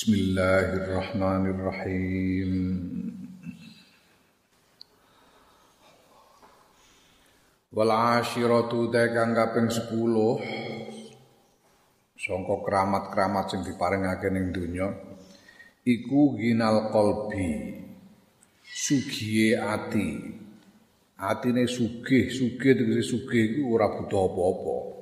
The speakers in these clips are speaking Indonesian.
Bismillahirrahmanirrahim. Wal ashiratu kang kaping 10 sangka keramat-keramat sing diparingake ning donya. Iku ginal qalbi. Sugihe ati. Atine sugih sugih tegese sugih iku ora butuh apa-apa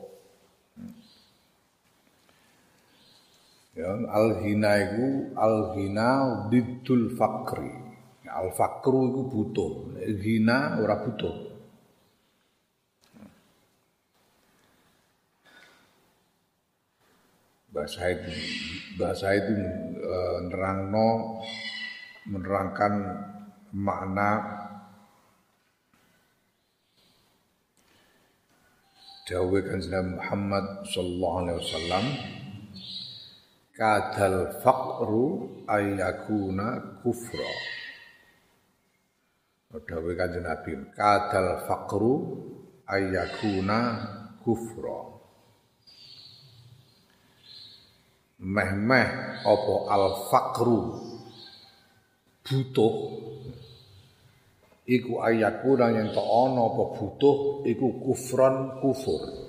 Ya, al-ghina iku al-ghina diddul fakri. Al-fakru iku butuh, ghina ora butuh. Bahasa itu bahasa itu e, nerangno menerangkan makna Dawe kanjeng Muhammad sallallahu alaihi wasallam kadal faqru ayakuna kufra. Dawe kanjeng Nabi kadal faqru ayakuna kufra. Meh-meh apa al faqru butuh. Iku ayakuna tak ana apa butuh iku kufran kufur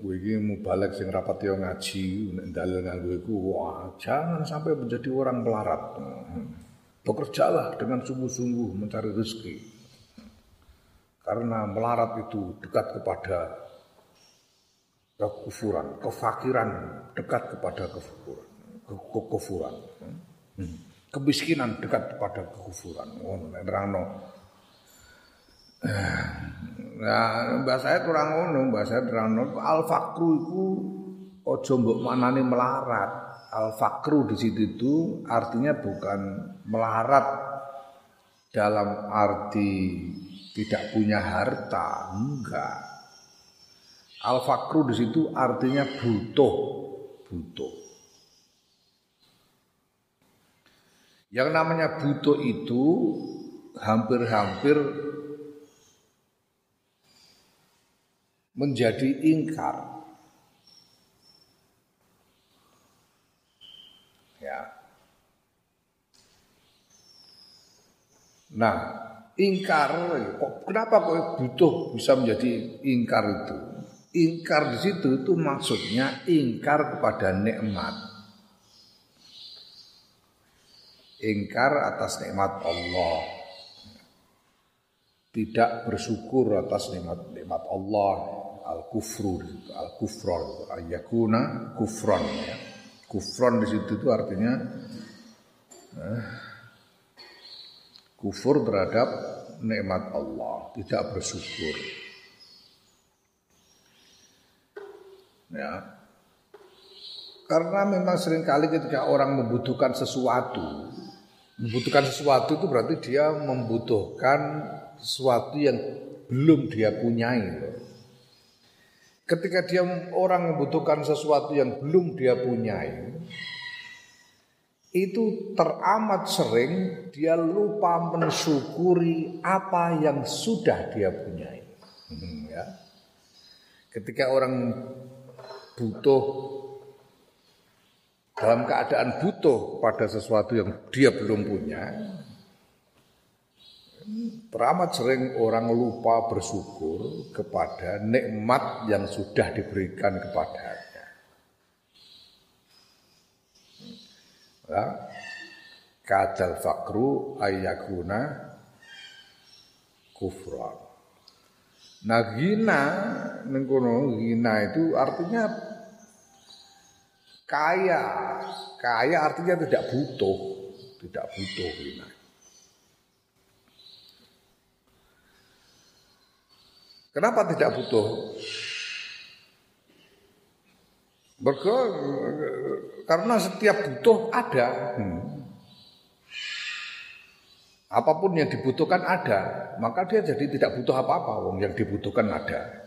Gue ini mubalek sing rapat yo ngaji, dalil nganggo iku wah jangan sampai menjadi orang melarat. Bekerjalah dengan sungguh-sungguh mencari rezeki. Karena melarat itu dekat kepada kekufuran, kefakiran dekat kepada kekufuran, kekufuran. Kemiskinan dekat kepada kekufuran. Oh, nerangno Nah, bahasa saya kurang ngono, bahasa saya kurang ngono. Al fakru itu ojo mbok manane melarat. Al fakru di situ itu artinya bukan melarat dalam arti tidak punya harta, enggak. Al fakru di situ artinya butuh, butuh. Yang namanya butuh itu hampir-hampir menjadi ingkar. Ya. Nah, ingkar kok kenapa kok butuh bisa menjadi ingkar itu? Ingkar di situ itu maksudnya ingkar kepada nikmat. Ingkar atas nikmat Allah. Tidak bersyukur atas nikmat-nikmat Allah al kufru al kufron ayakuna kufron ya. Kufron di situ itu artinya eh, kufur terhadap nikmat Allah, tidak bersyukur. Ya. Karena memang sering kali ketika orang membutuhkan sesuatu, membutuhkan sesuatu itu berarti dia membutuhkan sesuatu yang belum dia punyai. Loh. Ketika dia orang membutuhkan sesuatu yang belum dia punyai, itu teramat sering dia lupa mensyukuri apa yang sudah dia punyai. Hmm, ya. Ketika orang butuh dalam keadaan butuh pada sesuatu yang dia belum punya, Teramat sering orang lupa bersyukur kepada nikmat yang sudah diberikan kepadanya. Ya. Kadal fakru ayakuna kufra. Nah gina, nengkono gina itu artinya kaya. Kaya artinya tidak butuh, tidak butuh gina. Kenapa tidak butuh? Mereka, karena setiap butuh ada. Hmm. Apa pun yang dibutuhkan ada, maka dia jadi tidak butuh apa-apa. Wong yang dibutuhkan ada.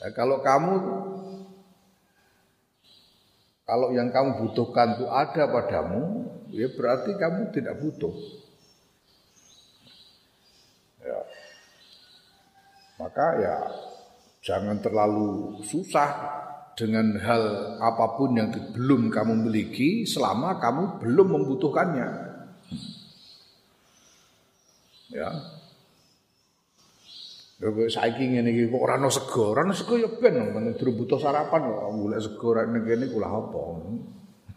Nah, kalau kamu kalau yang kamu butuhkan itu ada padamu, ya berarti kamu tidak butuh. Ya. Maka ya Jangan terlalu susah dengan hal apa pun yang belum kamu miliki selama kamu belum membutuhkannya. Ya. Ya saiki ngene iki kok ora ono sego, ora ono sego ya ben men butuh sarapan kok golek sego rek ning kene kula apa.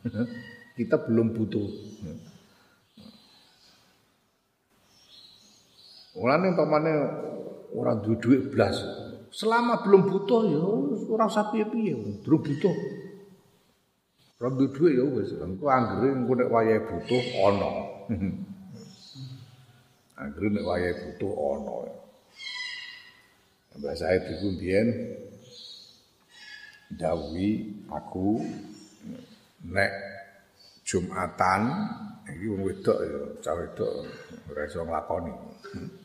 Kita belum butuh. Mulane umpamane ora duwe dhuwit blas. Selama belum butuh ya ora usah piye-piye, durung butuh. Ora duwe dhuwit ya wis, engko anggere engko nek wayahe butuh ana. Anggere nek wayahe butuh ana. Mbah Said iku mbiyen dawuhi aku nek Jumatan iki wong wedok ya, cah wedok ora iso nglakoni.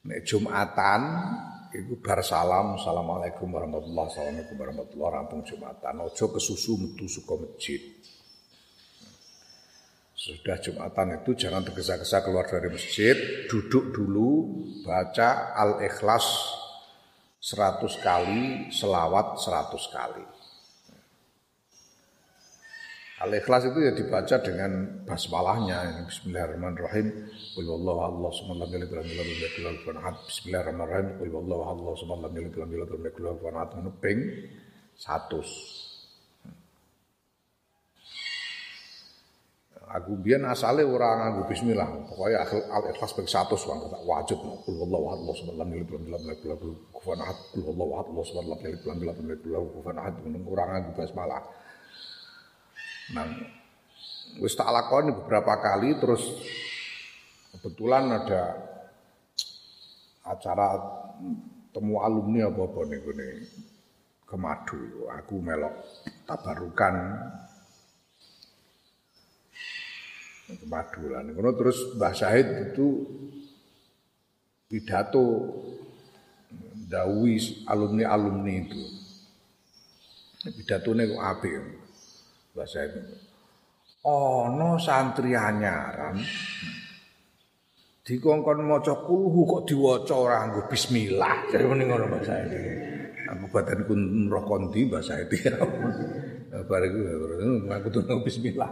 Nek Jumatan iku bar salam, assalamualaikum warahmatullahi wabarakatuh, warahmatullahi rampung Jumatan. Aja kesusu metu suka masjid. Sudah Jumatan itu jangan tergesa-gesa keluar dari masjid, duduk dulu, baca Al-Ikhlas 100 kali, selawat 100 kali. Al-Ikhlas itu ya dibaca dengan basmalahnya. Bismillahirrahmanirrahim. Qul wallahu Allah subhanahu wa ta'ala Bismillahirrahmanirrahim. Qul wallahu Allah subhanahu wa ta'ala ping 100. Aku biyen asale ora nganggo bismillah. Pokoknya al-ikhlas ping 100 wae tak wajib. Qul wallahu Allah subhanahu wa ta'ala kufuwan ahad. Qul wallahu Allah subhanahu wa ta'ala kufuwan ahad. Ora nganggo basmalah. Nah, wis tak lakoni beberapa kali terus kebetulan ada acara temu alumni apa apa nih gue kemadu. Aku melok tabarukan. Kemadu lah nih terus Mbah Syahid itu pidato dawi alumni alumni itu. Pidato nih kok apik bahasa itu. Ono santri anyaran dikongkon maca kulhu kok diwaca ora nggo bismillah. Jadi mending ngono bahasa itu. Aku badan kun roh kondi bahasa itu. Bar iku aku tuh bismillah.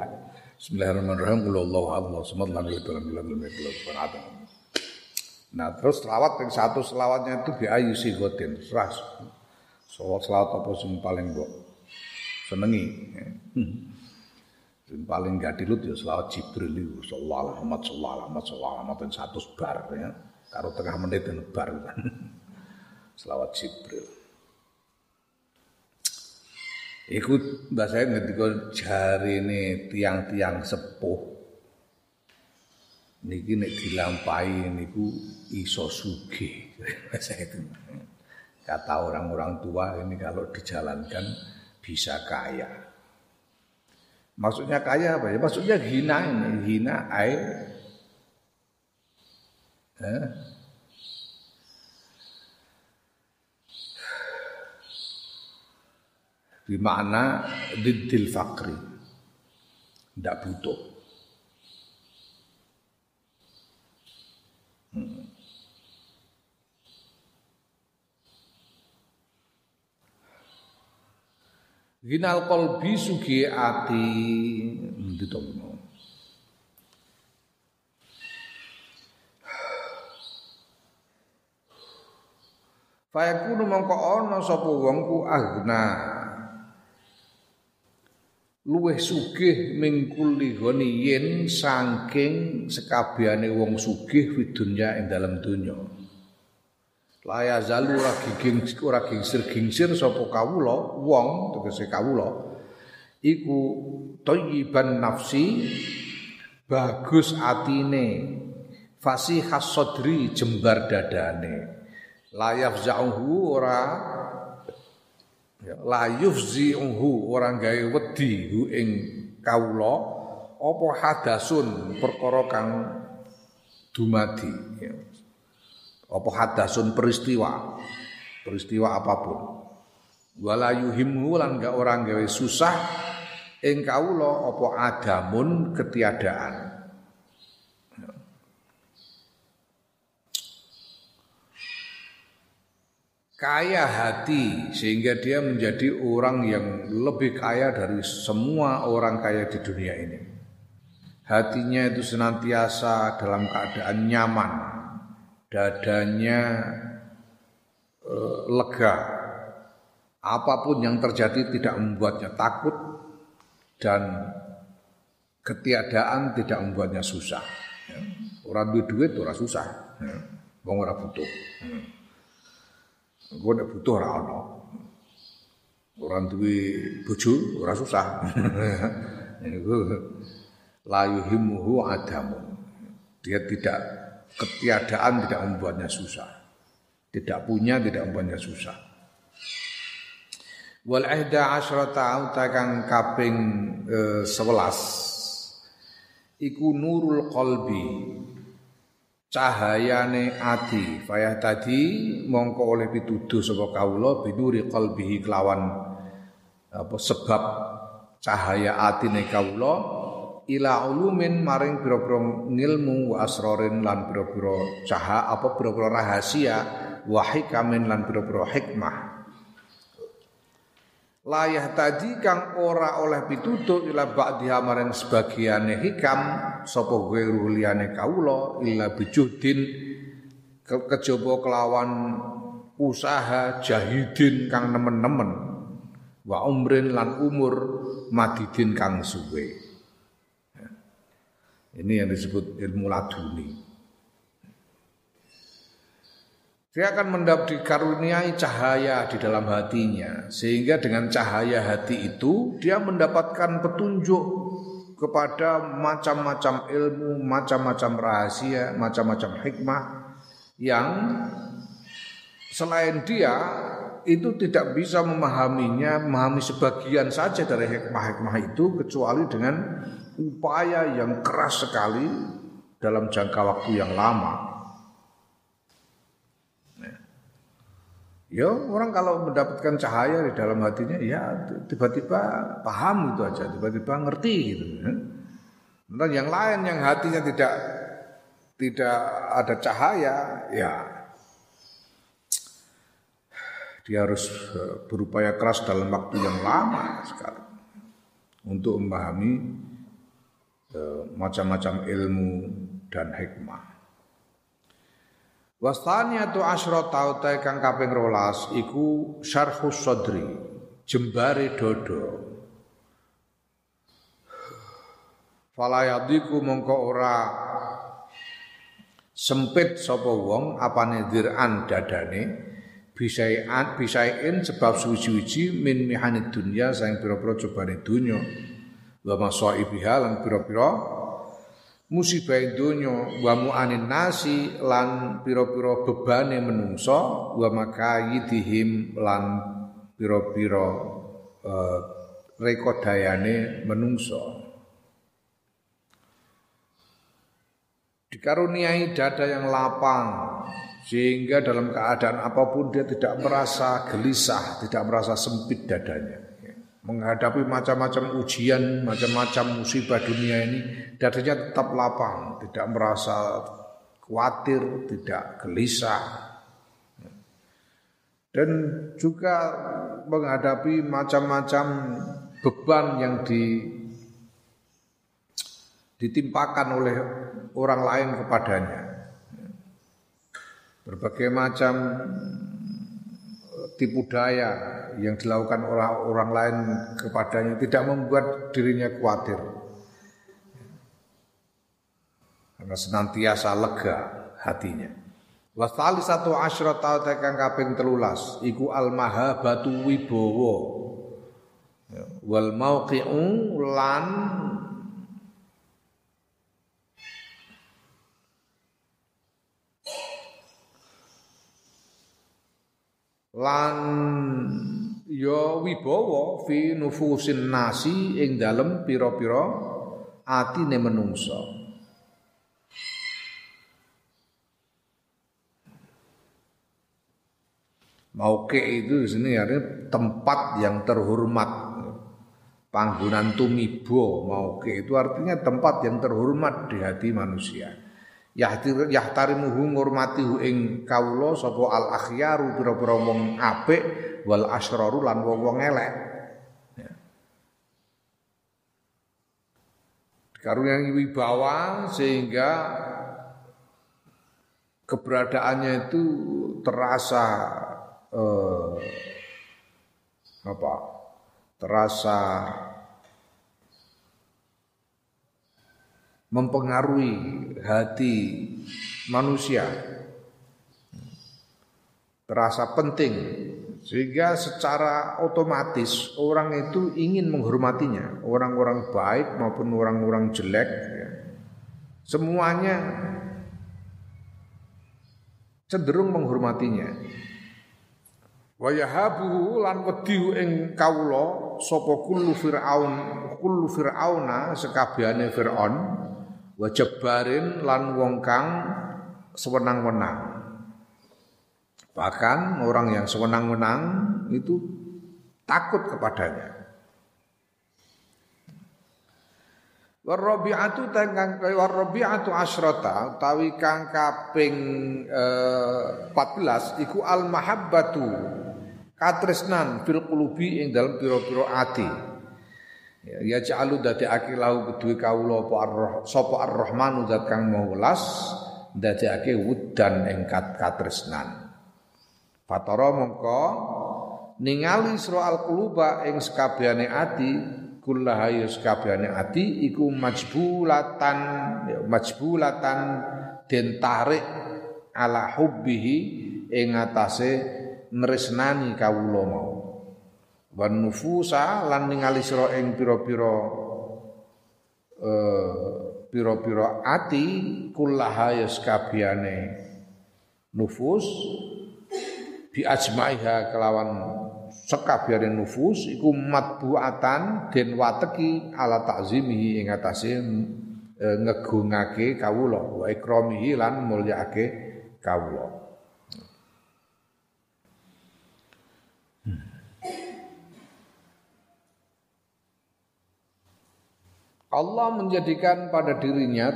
Bismillahirrahmanirrahim. Allahu Allah samad lam yalid walam yulad Nah terus selawat yang satu selawatnya itu bi ayu sigotin. Ras. Selawat apa sing paling mbok senengi. Hmm. paling gadilut ya selawat Jibril itu sallallahu alaihi wasallam sallallahu alaihi wasallam sallallahu alaihi satu bar ya. Karo tengah menit dan bar selawat Jibril. Ikut bahasa ngetika jari ini tiang-tiang sepuh. Niki nek dilampahi niku iso sugih. Bahasa itu. Kata orang-orang tua ini kalau dijalankan bisa kaya. Maksudnya kaya apa ya? Maksudnya hina ini, hina air. Eh? Di mana didil fakri. Tidak butuh. Hmm. Ginal kolbi sugi ati Ndi to Fayakunu mongko ana sapa wong ku agna. Luweh sugih mingkul yen saking sekabehane wong sugih fi dunya ing dalam dunya Laya zalu ora giging ora gingsir-gingsir sapa kawula wong tegese kawula iku thayyiban nafsi bagus atine. Fasihas sadri jembar dadane. Layaf zauhu ora layuf ziuhu ora gawe wedi hu ing kawula apa hadasun perkara kang dumadi ya apa hadasun peristiwa? Peristiwa apa pun. Wala yuhimhu lan gak orang gawe susah ing kawula apa adamun ketiadaan. Kaya hati sehingga dia menjadi orang yang lebih kaya dari semua orang kaya di dunia ini. Hatinya itu senantiasa dalam keadaan nyaman, dadanya eh, lega. Apa pun yang terjadi tidak membuatnya takut dan ketiadaan tidak membuatnya susah. Orang duit duit orang susah, orang butuh. Gue nek butuh ora ana. Ora duwe bojo ora susah. Niku la yuhimuhu adamu. Dia tidak ketiadaan tidak membuatnya susah. Tidak punya tidak membuatnya susah. Wal ihda asyrata kang kaping eh, 11 iku nurul qalbi cahayane ati fayah tadi mongko oleh pituduh sapa kawula binuri qalbihi kelawan apa sebab cahaya atine kawula ila ulumin maring pira-pira ngilmu wa asrorin lan pira-pira caha apa pira-pira rahasia wa hikamin lan pira-pira hikmah. Layah tadi kang ora oleh pitutuh ila ba'diha maring sebagiane hikam sapa ghairu liyane kawula illa bijudin ke kejaba kelawan usaha jahidin kang nemen-nemen wa umrin lan umur madidin kang suwe ini yang disebut ilmu laduni. Dia akan mendapat dikaruniai cahaya di dalam hatinya sehingga dengan cahaya hati itu dia mendapatkan petunjuk kepada macam-macam ilmu, macam-macam rahasia, macam-macam hikmah yang selain dia itu tidak bisa memahaminya, memahami sebagian saja dari hikmah-hikmah itu kecuali dengan upaya yang keras sekali dalam jangka waktu yang lama. Ya orang kalau mendapatkan cahaya di dalam hatinya ya tiba-tiba paham itu aja, tiba-tiba ngerti gitu. Ya. yang lain yang hatinya tidak tidak ada cahaya, ya dia harus eh, berupaya keras dalam waktu yang lama sekali untuk memahami macam-macam ilmu dan hikmah. Wastaniyatu asyrata utai kang kaping rolas iku syarhus sodri jembare dodo Falayadiku mongko ora sempit sapa wong apane diran dadane bisaian bisain sebab suwi-suwi min mihanid dunya saing pira-pira cobane dunya wa masaibiha lan pira-pira musibah donya wa mu'anin nasi lan pira-pira bebane menungso wa makayidihim lan pira-pira uh, rekodayane menungso dikaruniai dada yang lapang sehingga dalam keadaan apa pun dia tidak merasa gelisah, tidak merasa sempit dadanya menghadapi macam-macam ujian, macam-macam musibah dunia ini, dadanya tetap lapang, tidak merasa khawatir, tidak gelisah. Dan juga menghadapi macam-macam beban yang di, ditimpakan oleh orang lain kepadanya. Berbagai macam tipu daya yang dilakukan orang orang lain kepadanya tidak membuat dirinya khawatir. Karena senantiasa lega hatinya. Wasali satu asyrata tekan kaping telulas iku al mahabatu wibowo wal mauqi'u lan lan ya wibawa fi nufusin nasi ing dalem pira-pira atine menungsa Mauke itu di sini artinya tempat yang terhormat. Panggonan tumibo mauke itu artinya tempat yang terhormat di hati manusia. Yahtir yahtarimuhu ngurmati ing kawula sapa al akhyaru pira-pira wong apik wal asraru lan wong-wong elek ya. karunia wibawa sehingga keberadaannya itu terasa eh, apa terasa mempengaruhi hati manusia. Terasa penting sehingga secara otomatis orang itu ingin menghormatinya. Orang-orang baik maupun orang-orang jelek ya. semuanya cenderung menghormatinya. Wa yahabuhu lan wedi ing kawula sapa kullu fir'aun kullu fir'auna sekabehane fir'aun wa jabbarin lan wong kang sewenang-wenang. Bahkan orang yang sewenang-wenang itu takut kepadanya. Warabi'atu tengkang warabi'atu asrota utawi kang kaping eh, 14 iku al mahabbatu katresnan fil qulubi ing dalam pira-pira ati ya, ya ja'alu dadi akilahu kedue kawula apa arroh sapa ar-rahmanu zat kang mau welas dadekake wudan ing katresnan. Fatara mongko ningali sira al-quluba ing sekabehane ati kullaha ya sekabehane ati iku majbulatan ya, majbulatan den tarik ala hubbihi ing atase nresnani kawula mau wan nufusa lan ningali sira ing pira-pira eh pira-pira ati kullaha yaskabiyane nufus bi ajmaiha kelawan sekabiyane nufus iku matbuatan den wateki ala takzimihi ing atase e, ngegungake kawula wa ikramihi lan mulyaake kawula Allah menjadikan pada dirinya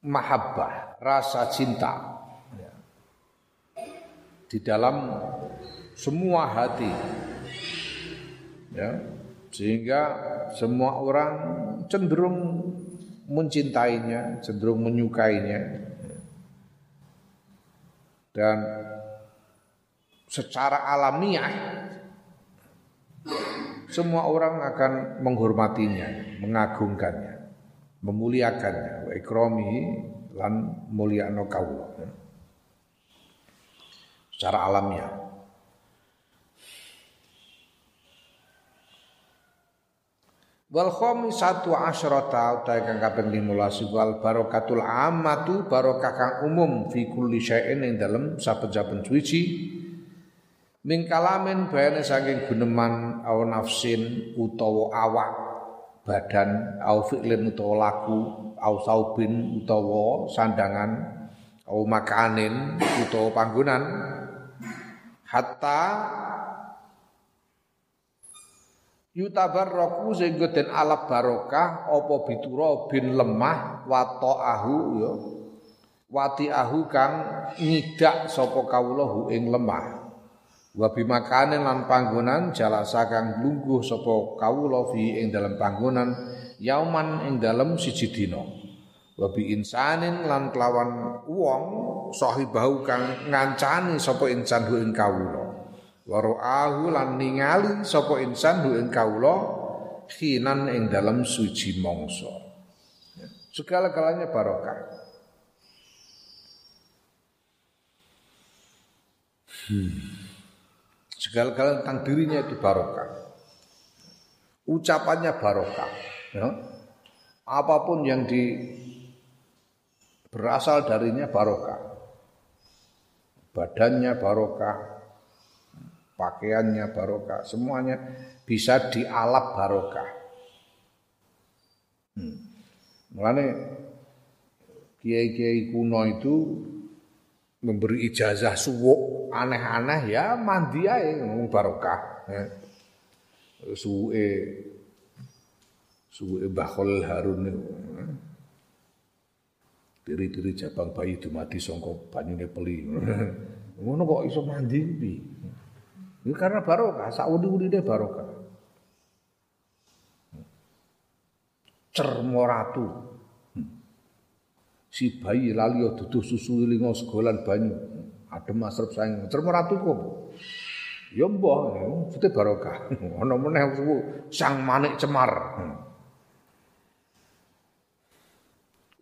mahabbah, rasa cinta. Ya. di dalam semua hati, ya, sehingga semua orang cenderung mencintainya, cenderung menyukainya, dan secara alamiah semua orang akan menghormatinya, mengagungkannya, memuliakannya, wa lan mulyakno kawula. Secara alamiah. Wal khamisatu asyrata utawi kang kaping 15 wal barakatul ammatu barokah kang umum fi kulli syai'in ing dalem saben-saben suci Min kalamin bayane saking guneman au nafsin utawa awak badan au fi'lin utawa laku au saubin utawa sandangan au makanin utawa panggonan. Hatta yutabarraku sehingga den alap barokah apa bitura bin lemah wa ta'ahu ya wati ahu kang ngidak sapa kawula ing lemah wa bimakane lan panggonan jalasa kang lungguh sapa kawula fi ing dalam panggonan yauman ing dalam siji dina. Wa bi insanin lan kelawan wong sahibahu kang ngancani sapa insan hu ing kawula. Wa ra'ahu lan ningali sapa insan hu ing kawula khinan ing dalam suci mangsa. Segala-galanya barokah. Hmm segala-galanya tentang dirinya itu barokah. Ucapannya barokah. Ya. Apa pun yang di berasal darinya barokah. Badannya barokah, pakaiannya barokah, semuanya bisa dialap barokah. Hmm. Mulane kiai-kiai kuno itu memberi ijazah suwuk aneh-aneh ya mandi ae barokah ya. suwe suwe Mbah Harun itu Diri-diri jabang bayi dumadi sangka banyune peli. Ngono kok iso mandi piye? Ini karena barokah, saudi-udine barokah. Cermoratu. Si bayi lali duduh susu lingo segolan banyu. Adem masrep sayang. Cermoratu kok. Ya mbah, mesti barokah. Ana meneh sang manik cemar.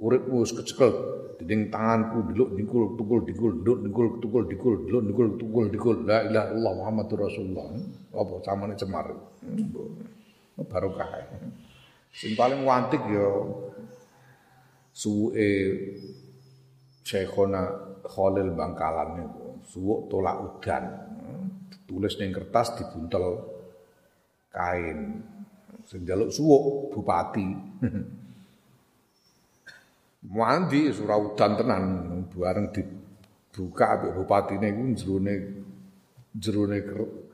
Uripmu wis kecekel dinding tanganku diluk dikul tukul dikul nduk dikul tukul dikul diluk dikul tukul dikul la ilaha illallah muhammadur rasulullah. Apa samane cemar. Barokah. Sing paling wantik ya suwe Syekhona Khalil Bangkalan itu. Suwuk tolak udan. Tulis ning kertas dibuntel kain. Sing suwuk bupati. mandi surah udan tenan bareng dibuka ambek bupatine iku jerone jerone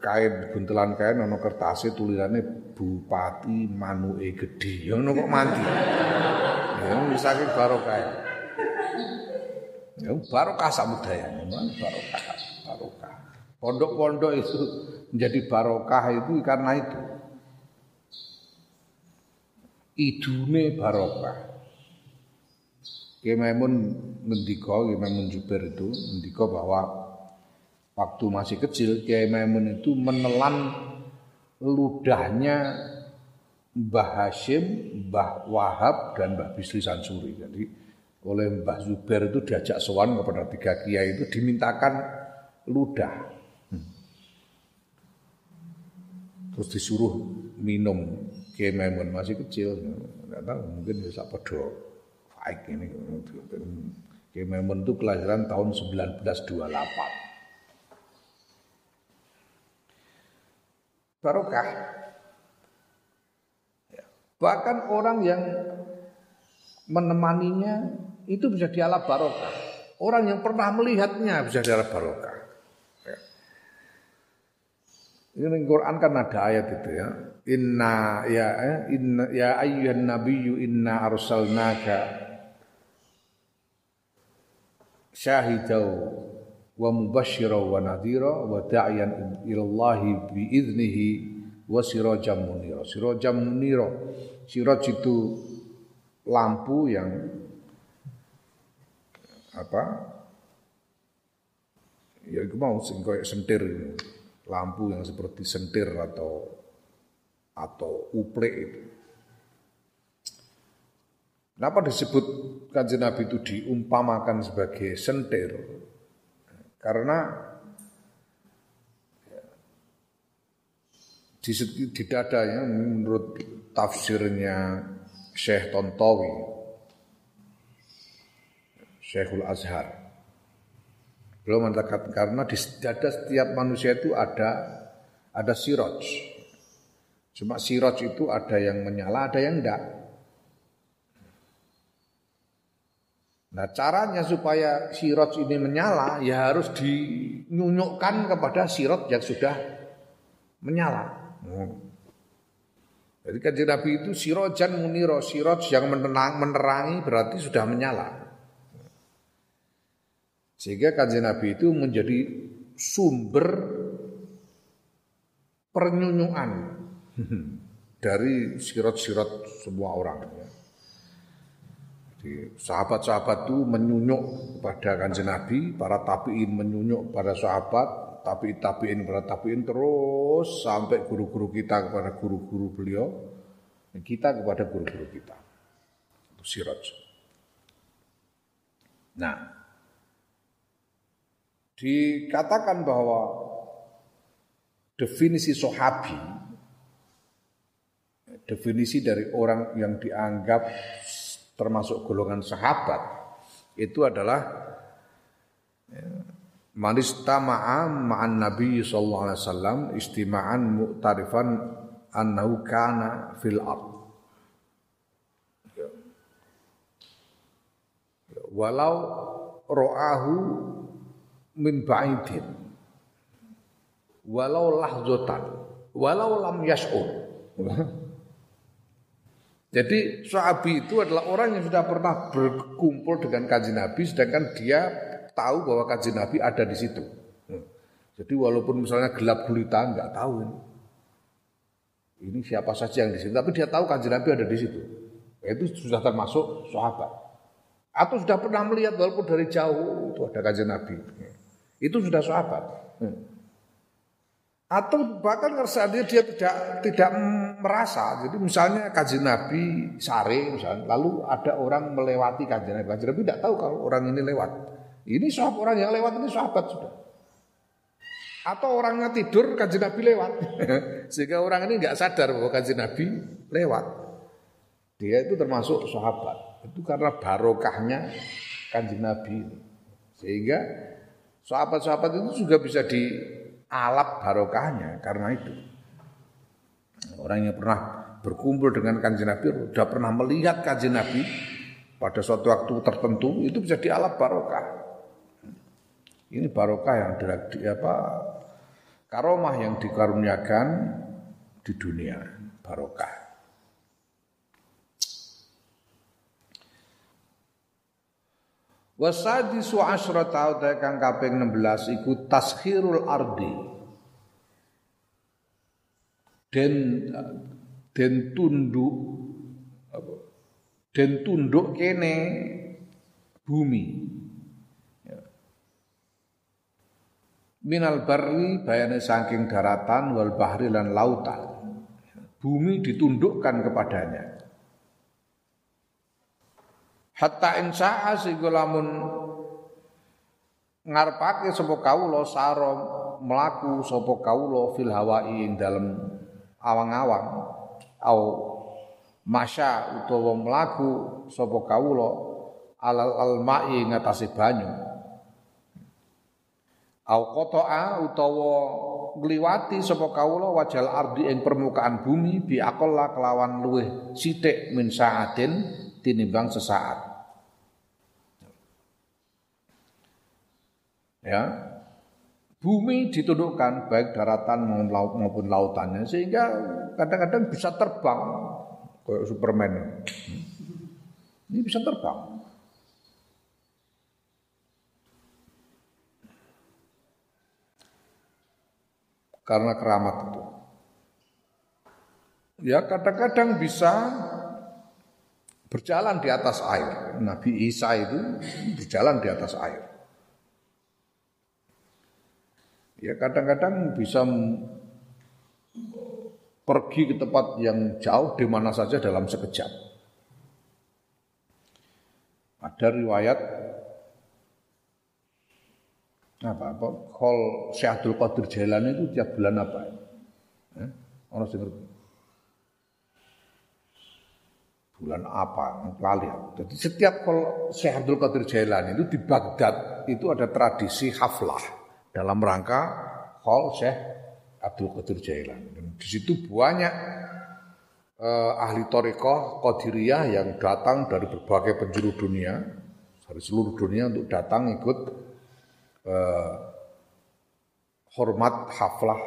kain buntelan kain ana kertase tulisane bupati manuke gedhe. Ya ngono kok mandi ya misake barokah. Ya barokah samudaya barokah? Barokah. Pondok-pondok itu menjadi barokah itu karena itu. Idune barokah. Kiai Maimun ngendika, Kiai itu ngendika bahwa waktu masih kecil Kiai Maimun itu menelan ludahnya Mbah Hashim, Mbah Wahab dan Mbah Bisri Sansuri. Jadi oleh Mbah Zubair itu diajak sowan kepada tiga kiai itu dimintakan ludah. Hmm. Terus disuruh minum Kiai Maimun masih kecil. Tahu mungkin bisa pedo baik ini. Kiai Maimun itu kelahiran tahun 1928. Barokah. Ya. Bahkan orang yang menemaninya itu bisa dialap barokah. Orang yang pernah melihatnya bisa dialap barokah. Ya. Ini Quran kan ada ayat itu ya. Inna ya eh, inna ya ayyuhan nabiyyu inna arsalnaka syahidau wa mubashshira wa nadhira wa da'iyan ilallahi bi idnihi wa sirajan munira. Sirajan munira. Siraj itu lampu yang apa? Ya itu mau sing sentir lampu yang seperti sentir atau atau uplek itu. Kenapa disebut kanjeng Nabi itu diumpamakan sebagai sentir? Karena di, di dadanya menurut tafsirnya Syekh Tontowi, Syekhul Azhar. Belum mengatakan karena di dada setiap manusia itu ada ada siroj. Cuma siroj itu ada yang menyala, ada yang enggak. Nah caranya supaya sirot ini menyala ya harus dinyunyukkan kepada sirot yang sudah menyala. Hmm. Jadi kan Nabi itu sirojan muniro, sirot yang menerang, menerangi berarti sudah menyala. Sehingga kanjeng Nabi itu menjadi sumber pernyunyuan dari sirot-sirot semua orang. Sahabat-sahabat itu menyunyuk pada kanjeng Nabi, para tabiin menyunyuk pada sahabat, tapi tabiin pada tabiin terus sampai guru-guru kita kepada guru-guru beliau, dan kita kepada guru-guru kita. Itu siraj. Nah, dikatakan bahwa definisi sahabi definisi dari orang yang dianggap termasuk golongan sahabat itu adalah ya, manistama'a ma'an nabi sallallahu alaihi wasallam istima'an mu'tarifan annahu kana fil ard. Ya. walau ro'ahu min ba'idin. Walau lahzotan. Walau lam yas'ur Jadi Sahabi itu adalah orang yang sudah pernah berkumpul dengan kaji Nabi sedangkan dia tahu bahwa kaji Nabi ada di situ. Hmm. Jadi walaupun misalnya gelap gulita nggak tahu ini. Ini siapa saja yang di situ, tapi dia tahu kaji Nabi ada di situ. Itu sudah termasuk sahabat. Atau sudah pernah melihat walaupun dari jauh itu ada kaji Nabi. Itu sudah sahabat. Hmm atau bahkan ngerasa dia dia tidak tidak merasa. Jadi misalnya kajian Nabi sare misalnya, lalu ada orang melewati kajian Nabi. Kajian Nabi tidak tahu kalau orang ini lewat. Ini sahabat orang yang lewat ini sahabat sudah. Atau orangnya tidur kajian Nabi lewat. Sehingga orang ini nggak sadar bahwa kajian Nabi lewat. Dia itu termasuk sahabat. Itu karena barokahnya kajian Nabi. Sehingga sahabat-sahabat itu juga bisa di alap barokahnya karena itu. Orang yang pernah berkumpul dengan kanjeng Nabi, sudah pernah melihat kanjeng Nabi pada suatu waktu tertentu itu bisa dialap barokah. Ini barokah yang di, apa karomah yang dikaruniakan di dunia barokah. Wasadisu asrata utai kang kaping 16 iku taskhirul ardi. Den den tunduk? Den tunduk kene bumi. Ya. Minal barri bayane saking daratan wal bahri lan lautan. Bumi ditundukkan kepadanya hatta insya'a sehingga lamun ngarepake sapa kawula saro melaku sapa kawula fil hawai ing dalem awang-awang au masya utawa melaku sapa kawula alal almai ngatasi banyu au qata'a utawa ngliwati sapa kawula wajal ardi ing permukaan bumi bi aqalla kelawan luweh sithik min saatin tinimbang sesaat. Ya. Bumi ditundukkan baik daratan maupun lautannya sehingga kadang-kadang bisa terbang kayak Superman. Ini bisa terbang. Karena keramat itu. Ya kadang-kadang bisa berjalan di atas air. Nabi Isa itu berjalan di atas air. Ya kadang-kadang bisa pergi ke tempat yang jauh di mana saja dalam sekejap. Ada riwayat apa apa Kol Syekh Abdul Qadir Jailani itu tiap bulan apa? Eh? Orang sing bulan apa lali jadi setiap kalau Syekh Abdul Qadir Jailani itu di Baghdad itu ada tradisi haflah dalam rangka Khol Syekh Abdul Qadir Jailani dan di situ banyak eh, ahli torikoh Qadiriyah yang datang dari berbagai penjuru dunia dari seluruh dunia untuk datang ikut eh, hormat haflah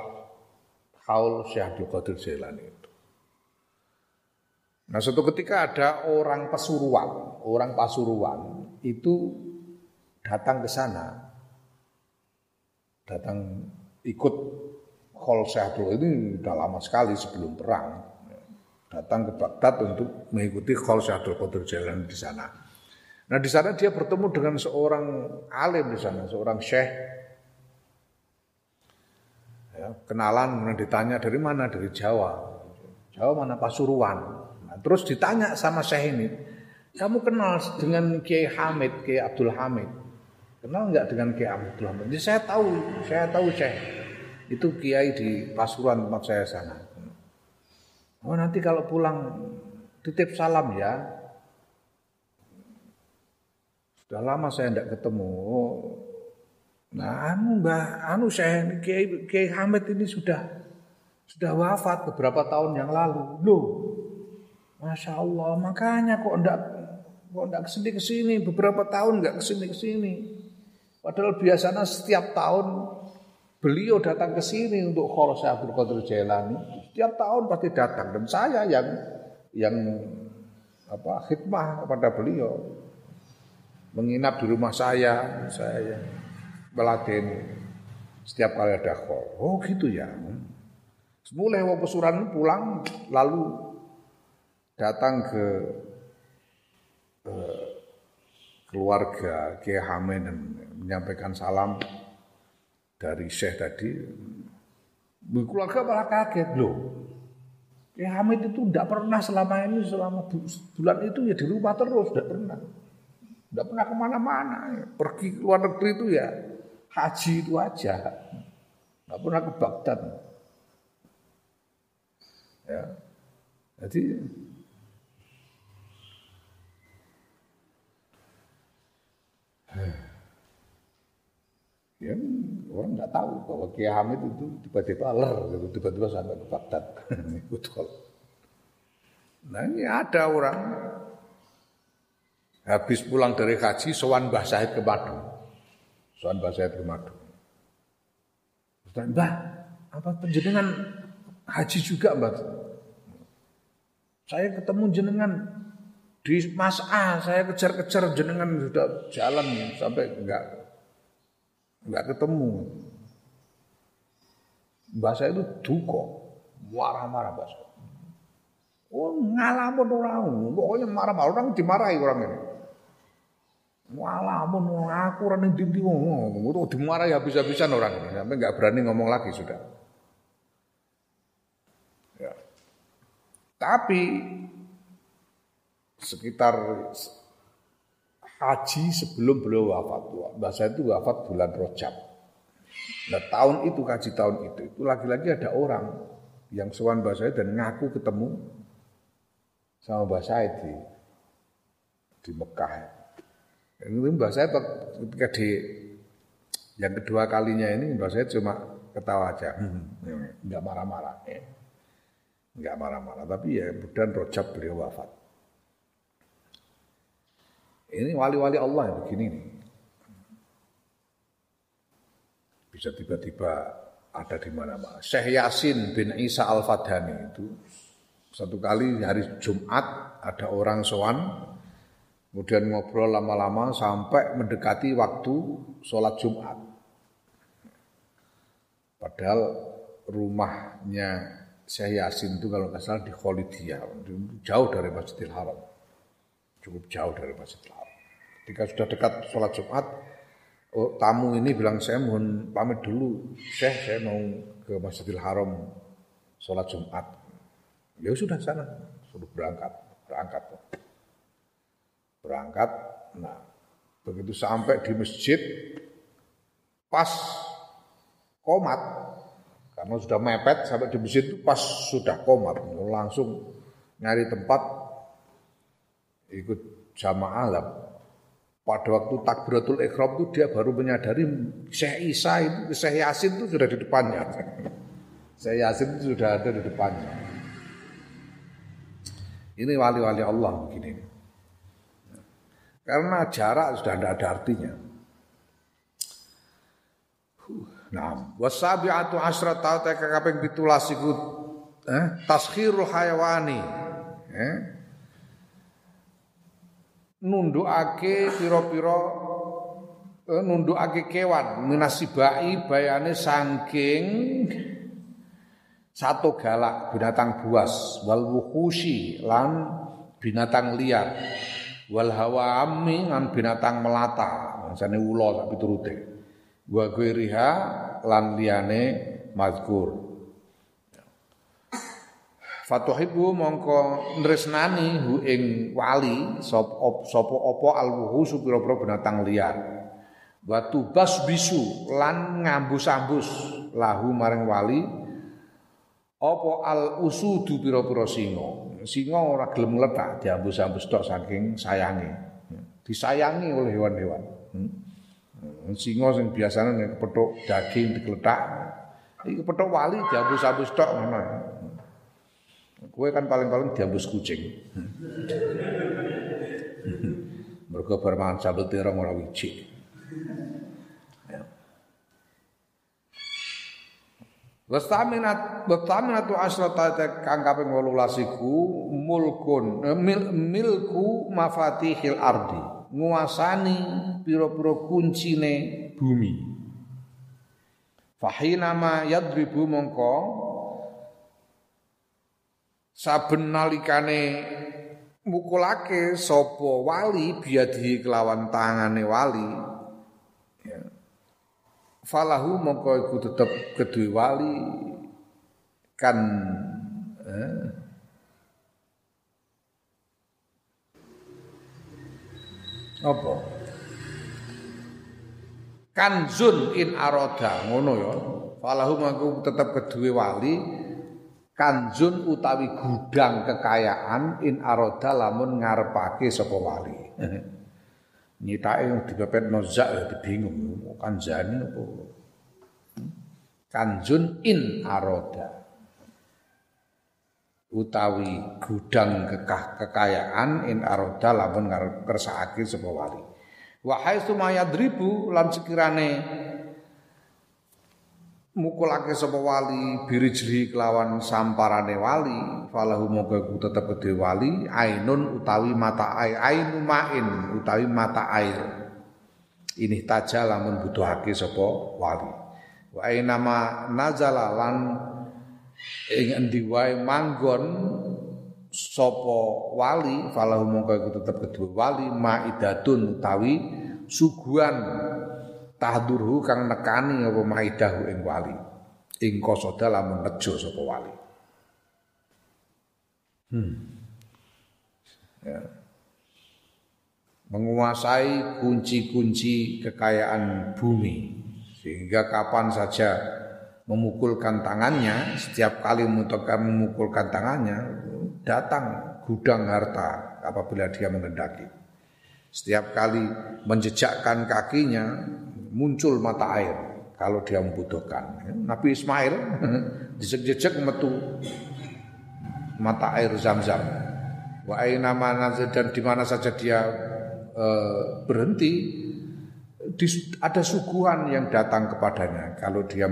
Haul Syekh Abdul Qadir Jailani Nah suatu ketika ada orang Pasuruan, orang Pasuruan itu datang ke sana, datang ikut Khol Syahdu ini sudah lama sekali sebelum perang, datang ke Baghdad untuk mengikuti Khol Syahdu Qadir Jalan di sana. Nah di sana dia bertemu dengan seorang alim di sana, seorang syekh. Ya, kenalan, ditanya dari mana? Dari Jawa. Jawa mana Pasuruan terus ditanya sama Syekh ini, kamu kenal dengan Kiai Hamid, Kiai Abdul Hamid? Kenal nggak dengan Kiai Abdul Hamid? Jadi saya tahu, saya tahu Syekh. Itu Kiai di Pasuruan tempat saya sana. Oh nanti kalau pulang titip salam ya. Sudah lama saya tidak ketemu. Nah, anu Mbah, anu saya Kiai Kiai Hamid ini sudah sudah wafat beberapa tahun yang lalu. Loh, Masya Allah, makanya kok enggak kok enggak ke sini ke sini beberapa tahun enggak ke sini ke sini. Padahal biasanya setiap tahun beliau datang ke sini untuk Khawas Abdul Qadir Jailani. Setiap tahun pasti datang dan saya yang yang apa khidmah kepada beliau. Menginap di rumah saya, saya meladeni setiap kali ada khol. Oh gitu ya. Semula wong pesuran pulang lalu datang ke eh, keluarga Kiai Hamid dan menyampaikan salam dari Syekh tadi. Keluarga malah kaget loh. Kiai Hamid itu tidak pernah selama ini selama bulan itu ya di rumah terus, tidak pernah. Tidak pernah ke mana-mana. Pergi ke luar negeri itu ya haji itu aja. Tidak pernah ke Baghdad. Ya. Jadi ya orang nggak tahu bahwa Kiai Hamid itu tiba-tiba ler gitu, tiba-tiba sampai ke Baghdad Nah ini ada orang habis pulang dari haji sowan Mbah Said ke Madu. Sowan Mbah Said ke Madu. Mbah, apa penjenengan haji juga Mbah? Saya ketemu jenengan di Mas A, saya kejar-kejar jenengan sudah jalan sampai enggak enggak ketemu. Bahasa itu duko, marah-marah bahasa. Oh ngalamun orang, pokoknya marah-marah orang dimarahi orang ini. Ngalamun aku orang yang dindi ngomong, itu dimarahi habis-habisan orang ini sampai nggak berani ngomong lagi sudah. Ya. Tapi sekitar haji sebelum beliau wafat. Bahasa itu wafat bulan Rojab. Nah tahun itu haji tahun itu itu lagi-lagi ada orang yang sewan bahasa dan ngaku ketemu sama bahasa di di Mekah. Ini bahasa ketika di yang kedua kalinya ini bahasa cuma ketawa aja, hmm, nggak marah-marah, nggak marah-marah. Tapi ya kemudian rojab beliau wafat. Ini wali-wali Allah yang begini nih. Bisa tiba-tiba ada di mana-mana. Syekh Yasin bin Isa Al-Fadhani itu satu kali hari Jumat ada orang soan kemudian ngobrol lama-lama sampai mendekati waktu sholat Jumat. Padahal rumahnya Syekh Yasin itu kalau nggak salah di Kholidiyah, jauh dari Masjidil Haram. Cukup jauh dari Masjidil Haram. Ketika sudah dekat sholat Jumat, oh, tamu ini bilang saya mohon pamit dulu, Syekh saya mau ke Masjidil Haram sholat Jumat. Ya sudah sana, suruh berangkat, berangkat. Berangkat, nah begitu sampai di masjid, pas komat, karena sudah mepet sampai di masjid itu pas sudah komat, langsung nyari tempat ikut jamaah lah pada waktu takbiratul ikhram itu dia baru menyadari Syekh Isa itu, Syekh Yasin itu sudah di depannya. Syekh Yasin itu sudah ada di depannya. Ini wali-wali Allah begini. Karena jarak sudah tidak ada artinya. Nah, wasabi'atu asrat tau teka kaping 17 iku eh taskhirul hayawani. Eh, nundukake pira-pira eh, nundukake kewan. Minasibai bayane saking satu galak binatang buas. Wal wuhusi lan binatang liar. Wal hawami lan binatang melata. Maksane ula sak piturute. Wa lan liyane mazkur Fatuhibu mongko nresnani hu ing wali sapa sapa apa alwuhu pira-pira binatang liar. Watu bas bisu lan ngambus-ambus lahu maring wali apa al usudu pira-pira singa. Singa ora gelem ngletak diambus-ambus tok saking sayange. Disayangi oleh hewan-hewan. Hmm. Singa sing biasanya nek kepethuk daging dikletak, iki wali diambus-ambus tok ngono. Kue kan paling-paling diambus kucing. Mergo bar mangan sambel terong ora wiji. Wastaminat wastaminatu asrata kang kaping 18 iku mulkun eh, mil, milku mafatihil ardi nguasani pira-pira kuncine bumi Fahina ma yadribu mongko saben nalikane mukulake sapa wali biadi kelawan tangane wali. Falahu mongko iku tetep kedue wali kan eh, apa? Kanzun in aroda ngono ya. Falahu mongko tetep kedue wali kanzun utawi gudang kekayaan in aroda lamun ngarepake sapa wali. Nyitake dipepet nozak ya bingung kanjani apa? Kanjun in aroda. Utawi gudang kekah kekayaan in aroda lamun kersakake sapa wali. Wa haitsu mayadribu lan sekirane mukulake sapa wali birijli kelawan samparane wali falahu moga ku tetep gede wali ainun utawi mata air ainu main utawi mata air. Ini taja lamun butuhake sapa wali. Wa ainama nazala lan ing endi wae manggon sapa wali falahu moga ku tetep gede wali maidatun utawi suguhan tahdurhu kang nekani apa maidahu ing wali ing kosoda lamun nejo sapa wali hmm. ya. menguasai kunci-kunci kekayaan bumi sehingga kapan saja memukulkan tangannya setiap kali memukulkan tangannya datang gudang harta apabila dia mengendaki setiap kali menjejakkan kakinya muncul mata air kalau dia membutuhkan. Nabi Ismail jejak-jejak metu mata air zam-zam. Wa aina dan di mana saja dia e, berhenti di, ada suguhan yang datang kepadanya kalau dia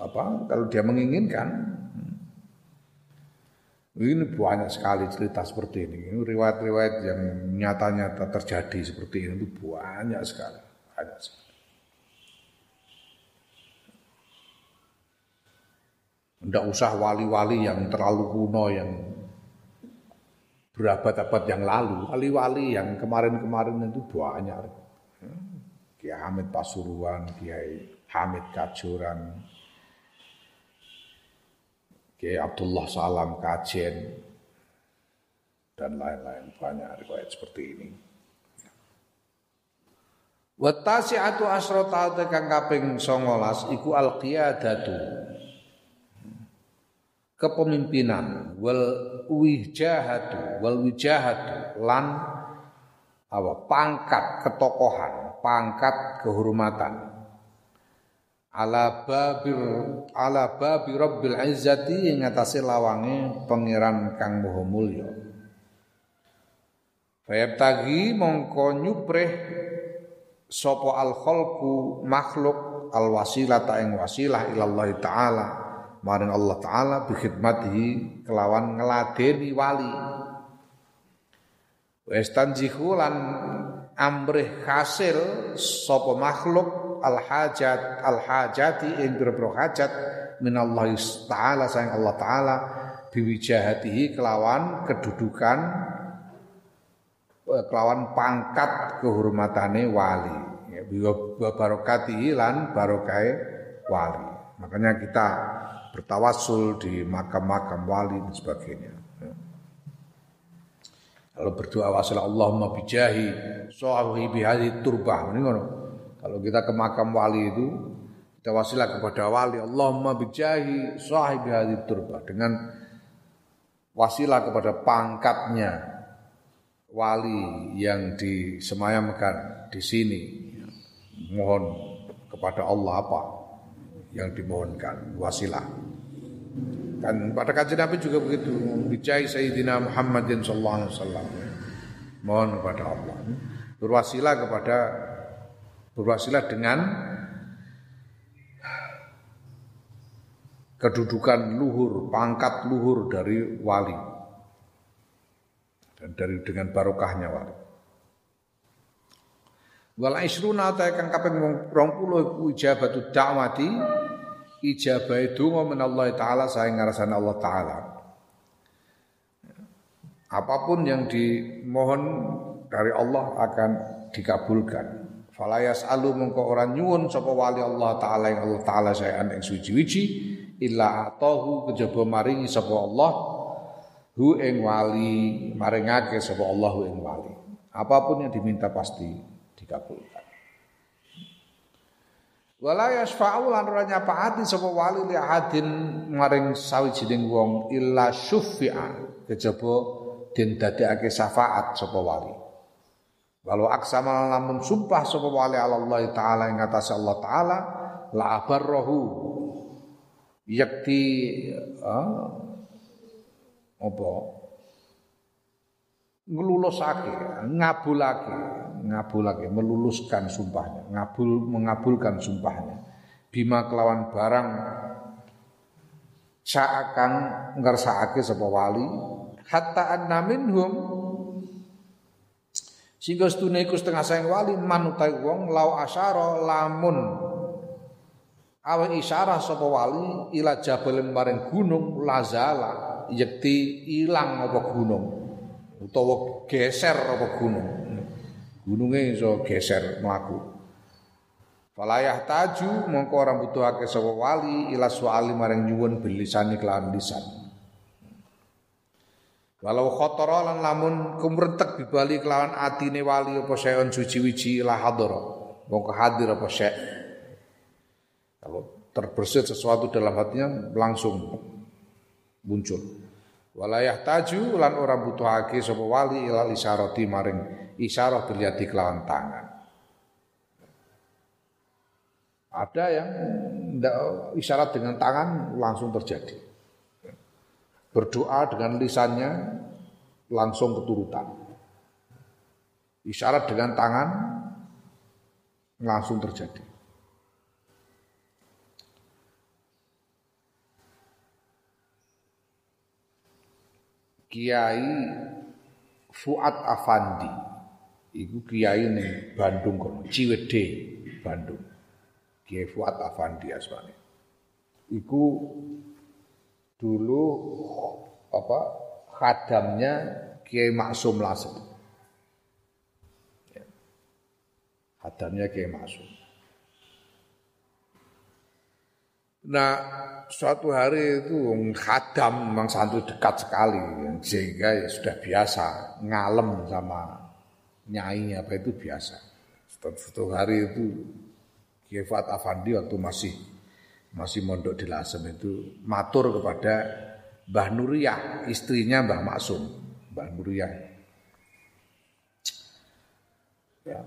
apa kalau dia menginginkan ini banyak sekali cerita seperti ini. Riwayat-riwayat yang nyata-nyata terjadi seperti ini itu banyak sekali. Ada Tidak usah wali-wali yang terlalu kuno yang berabad-abad yang lalu. Wali-wali yang kemarin-kemarin itu banyak. Kiai Hamid Pasuruan, Kiai Hamid Kajuran, Kiai Abdullah Salam Kajen, dan lain-lain banyak riwayat seperti ini. Wa tasi'atu asrata kang kaping 19 iku al qiyadatu. Kepemimpinan wal wijahatu wal wijahatu lan apa pangkat ketokohan, pangkat kehormatan. Ala babir ala babi rabbil izzati ing atase lawange pangeran kang maha mulya. Fayab tagi mongko nyupreh Sopo al khalqu makhluk al wasilah ta ing wasilah ilallah taala. Maring Allah taala bi kelawan ngeladeni wali. Westanjihu lan amrih hasil sopo makhluk al hajat al hajati ing biro hajat Allah taala sayang Allah taala biwijahatihi kelawan kedudukan kelawan pangkat kehormatane wali. Ya barokati lan barokai wali. Makanya kita bertawasul di makam-makam wali dan sebagainya. Ya. kalau berdoa wasil Allahumma bijahi sahibi hadhi turbah ini ngono. Kalau kita ke makam wali itu kita wasilah kepada wali Allahumma bijahi sahibi hadhi turbah dengan wasilah kepada pangkatnya wali yang disemayamkan di sini mohon kepada Allah apa yang dimohonkan wasilah. Kan pada kajian Nabi juga begitu bijai Sayyidina Muhammadin sallallahu alaihi wasallam. Mohon kepada Allah. Berwasilah kepada berwasilah dengan kedudukan luhur, pangkat luhur dari wali. Dan dari dengan barokahnya wali. Wal isruna ta kang kaping 20 iku ijabatu da'wati ijabah donga men Allah taala saya ngarasane Allah taala. Apa pun yang dimohon dari Allah akan dikabulkan. Falayas alu mengko orang nyuwun sapa wali Allah taala yang Allah taala saya ing suci-wici illa atahu kejaba maringi sapa Allah hu ing wali maringake sapa Allah ing wali. Apa pun yang diminta pasti dikabulkan. Wala yasfa'u lan ora nyapaati sapa wali li ahadin maring sawijining wong illa syuffi'a kejaba den dadekake syafaat sapa wali. Walau aksama lamun sumpah sapa wali Allah taala ing atas Allah taala la abarrahu yakti uh, apa? Ngelulusake ngabulake ngabulake meluluskan sumpahnya ngabul mengabulkan sumpahnya. Bima kelawan barang sa'akan ngersakake sapa wali hatta anna minhum. Sehingga setune iku setengah sayang wali manutai wong lau asyara lamun. Awe isyarah sapa wali ila jabal maring gunung lazala yekti ilang apa gunung utawa geser apa gunung gunungnya iso geser melaku. Falayah taju mongko orang butuhake sapa wali ila suali maring nyuwun bilisani kelawan lisan. Walau khotoro lan lamun kumrentek dibali kelawan atine wali apa seon suci wiji ila hadara. Mongko hadir apa syek. Kalau terbersit sesuatu dalam hatinya langsung muncul. Walayah taju lan orang butuhake sapa wali ila isyarati maring isyarah terlihat di kelawan tangan. Ada yang isyarat dengan tangan langsung terjadi. Berdoa dengan lisannya langsung keturutan. Isyarat dengan tangan langsung terjadi. Kiai Fuad Afandi iku kiai ning Bandung kono, Ciwede, Bandung. Kiai Fuad Afandi asmane. Iku dulu apa khadamnya Kiai Maksum Lasem. Ya. Khadamnya Kiai Maksum. Nah, suatu hari itu khadam memang santu dekat sekali sehingga ya sudah biasa ngalem sama nyai apa itu biasa. Satu hari itu Kiai Afandi waktu masih masih mondok di Lasem itu matur kepada Mbah Nuriyah, istrinya Mbah Maksum, Mbah Nuriyah. Ya,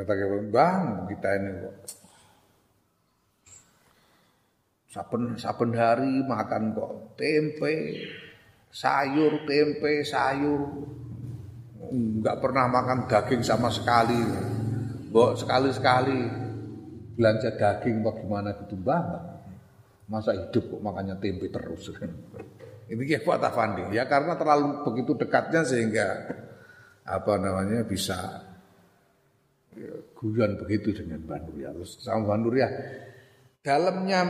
kata Mbah kita ini kok saben saben hari makan kok tempe, sayur, tempe, sayur, nggak pernah makan daging sama sekali. Mbok sekali-sekali belanja daging bagaimana gitu mbah. Masa hidup kok makannya tempe terus. Ini kayak Fuad Afandi ya karena terlalu begitu dekatnya sehingga apa namanya bisa ya, guyon begitu dengan Mbah Nuriyah. Terus sama Mbah Nuriyah dalamnya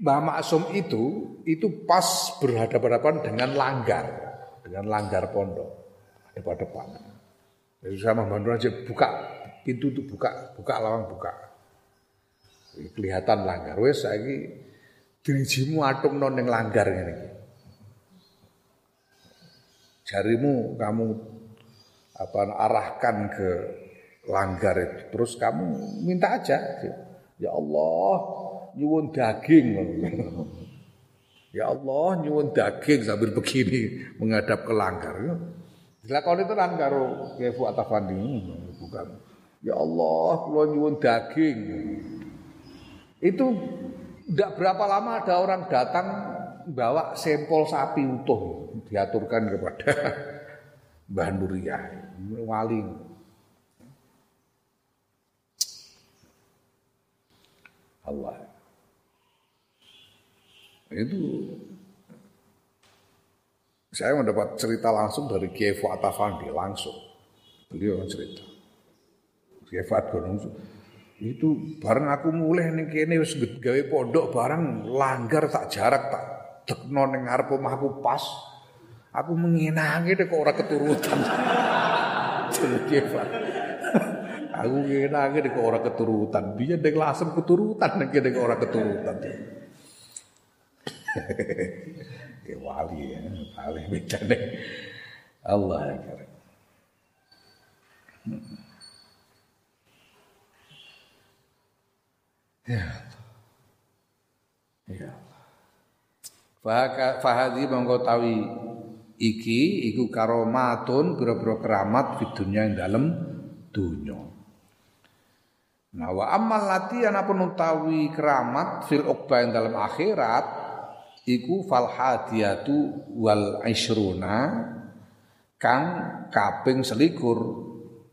Mbah Maksum itu itu pas berhadapan-hadapan dengan langgar, dengan langgar pondok depan-depan. Jadi sama bantu aja buka pintu itu buka, buka lawang buka. Kelihatan langgar. Wes lagi dirijimu atung non yang langgar ini. Jarimu kamu apa arahkan ke langgar itu. Terus kamu minta aja. Ya Allah, nyuwun daging. Ya Allah, nyuwun daging sambil begini menghadap ke langgar. Dilakoni tenan karo Kiai Fuad Afandi hmm, bukan. Ya Allah, kula nyuwun daging. Itu tidak berapa lama ada orang datang bawa sampel sapi utuh diaturkan kepada Mbah Nuriyah, wali. Allah. itu saya mendapat cerita langsung dari Kiai Fuad Afandi langsung. Beliau cerita. Kiai Fuad Gunung itu bareng aku mulai nih kene wis gawe pondok bareng langgar tak jarak tak tekno ning ngarep omahku pas. Aku menginangi kok ora keturutan. Kiai Fuad. Aku menginangi deh kok ora keturutan. Biar dek lasem keturutan nek kene kok ora keturutan. ya wali ya, wali bedane. Allah akbar. Ya. Ya. Fahadi mongko tawi iki iku karomatun biro-biro keramat di dunia yang dalam dunia. Nah wa amal lati ana utawi keramat fil uqba yang dalam akhirat iku fal hadiyatu wal isruna kang kaping selikur